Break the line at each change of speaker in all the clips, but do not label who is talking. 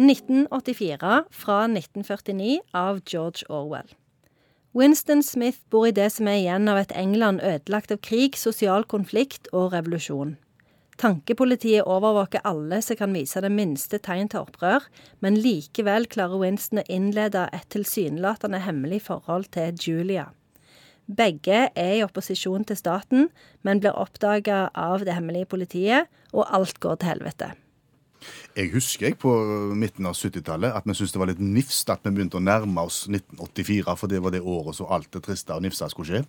1984 fra 1949 av George Orwell. Winston Smith bor i det som er igjen av et England ødelagt av krig, sosial konflikt og revolusjon. Tankepolitiet overvåker alle som kan vise det minste tegn til opprør, men likevel klarer Winston å innlede et tilsynelatende hemmelig forhold til Julia. Begge er i opposisjon til staten, men blir oppdaga av det hemmelige politiet, og alt går til helvete.
Jeg husker jeg på midten av 70-tallet at vi syntes det var litt nifst at vi begynte å nærme oss 1984, for det var det året så alt det triste og nifsa skulle skje.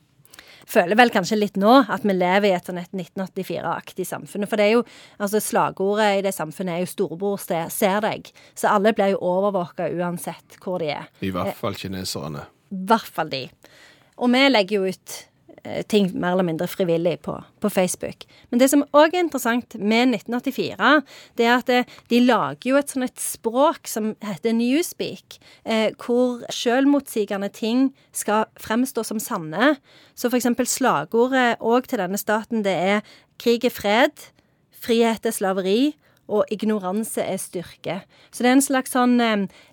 Føler vel kanskje litt nå at vi lever i et sånn 1984-aktig samfunn. For det er jo, altså slagordet i det samfunnet er jo 'storebror ser deg'. Så alle blir jo overvåka uansett hvor de er.
I hvert fall kineserne.
I hvert fall de. Og vi legger jo ut Eh, ting mer eller mindre frivillig på, på Facebook. Men det som òg er interessant med 1984, det er at det, eh, de lager jo et sånn et språk som heter Newspeak, eh, hvor sjølmotsigende ting skal fremstå som sanne. Så eksempel slagordet òg til denne staten, det er krig er fred, frihet er slaveri, og ignoranse er styrke. Så det er en slags sånn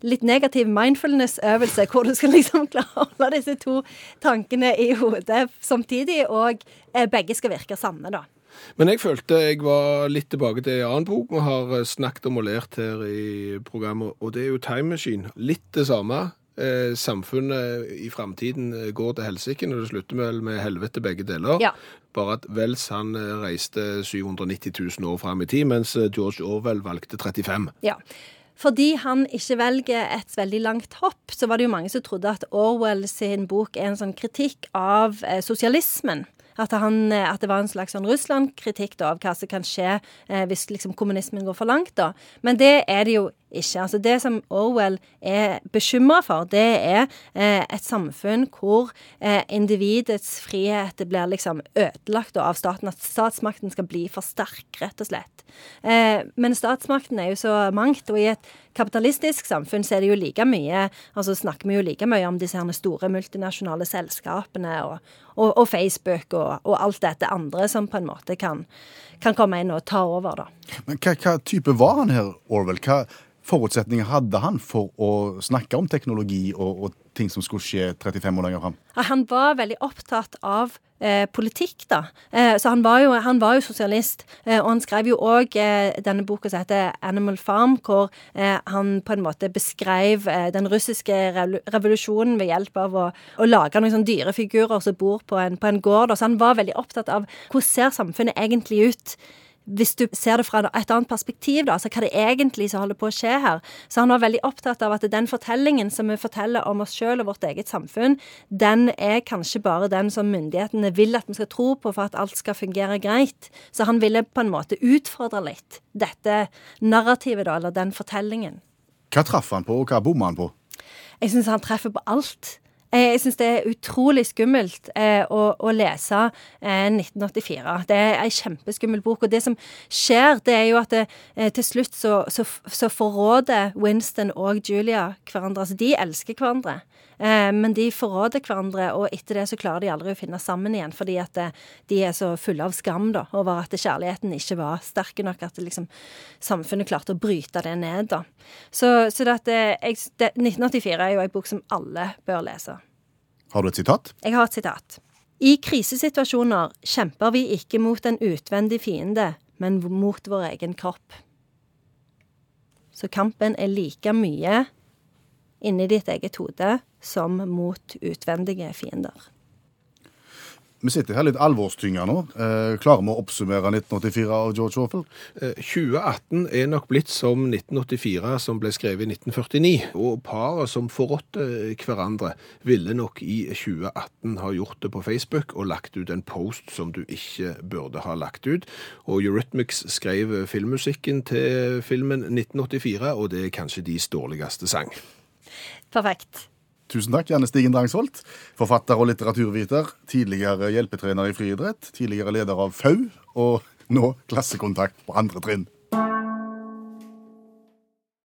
litt negativ mindfulness-øvelse, hvor du skal liksom klare å holde disse to tankene i hodet samtidig, og eh, begge skal virke sanne, da.
Men jeg følte jeg var litt tilbake til en annen bok vi har eh, snakket om og lært her i programmet, og det er jo Time Machine. Litt det samme eh, samfunnet i framtiden eh, går til helsike når det slutter vel med helvete begge deler.
Ja.
Bare at Wells han eh, reiste 790 000 år fram i tid, mens George Orwell valgte 35.
Ja. Fordi han ikke velger et veldig langt hopp, så var det jo mange som trodde at Orwell sin bok er en sånn kritikk av eh, sosialismen. At, han, at, det var en slags sånn Russland-kritikk av hva som kan skje eh, hvis liksom, kommunismen går for langt. da. Men det er det jo ikke. Altså Det som Orwell er bekymra for, det er eh, et samfunn hvor eh, individets frihet blir liksom ødelagt av staten. At statsmakten skal bli for sterk, rett og slett. Eh, men statsmakten er jo så mangt, og i et kapitalistisk samfunn så er det jo like mye altså snakker vi jo like mye om disse her store multinasjonale selskapene og, og, og Facebook og, og, alt dette andre som på en måte kan, kan komme inn og ta over, da.
Men hva, hva type var han her, Orwell? Hva forutsetninger hadde han for å snakke om teknologi og, og ting som skulle skje 35 år lenger fram?
Han var veldig opptatt av eh, politikk, da. Eh, så han var, jo, han var jo, sosialist. Eh, og han skrev jo òg eh, denne boka som heter 'Animal Farm', hvor eh, han på en måte beskrev eh, den russiske revolusjonen ved hjelp av å, å lage noen sånne dyrefigurer som bor på en, på en gård. Så han var veldig opptatt av hvordan ser samfunnet egentlig ut hvis du ser det fra et annet perspektiv, da, altså hva det egentlig som holder på å skje her. Så han var veldig opptatt av at den fortellingen som vi forteller om oss sjøl og vårt eget samfunn, den er kanskje bare den som myndighetene vil at vi skal tro på for at alt skal fungere greit. Så han ville på en måte utfordre litt dette narrativet, da, eller den fortellingen.
Hva traff han på, og hva bomma han på?
Jeg syns han treffer på alt. Eh, jeg syns det er utrolig skummelt eh, å, å, lese eh, 1984. Det er ei kjempeskummel bok. Og det som skjer, det er jo at det, eh, til slutt så, så, så, forråder Winston og Julia hverandre. Altså, de elsker hverandre. Eh, men de forråder hverandre, og etter det så klarer de aldri å finne sammen igjen. Fordi at eh, de er så fulle av skam da, over at kjærligheten ikke var sterk nok. At liksom, samfunnet klarte å bryte det ned. da. Så, så det, jeg, det, 1984 er jo ei bok som alle bør lese.
Har du et sitat?
Jeg har et sitat. I krisesituasjoner kjemper vi ikke mot en utvendig fiende, men mot vår egen kropp. Så kampen er like mye inni ditt eget hode som mot utvendige fiender.
Vi sitter her litt alvorstynga nå. Eh, klarer vi å oppsummere 1984 av George Orwell?
Eh, 2018 er nok blitt som 1984, som ble skrevet i 1949. Og paret som forrådte hverandre, ville nok i 2018 ha gjort det på Facebook og lagt ut en post som du ikke burde ha lagt ut. Og Eurythmics skrev filmmusikken til filmen 1984, og det er kanskje deres dårligste sang.
Perfekt.
Tusen takk, Janne Stigen Drangsholt, forfatter og litteraturviter, tidligere hjelpetrener i friidrett, tidligere leder av FAU, og nå klassekontakt på andre trinn.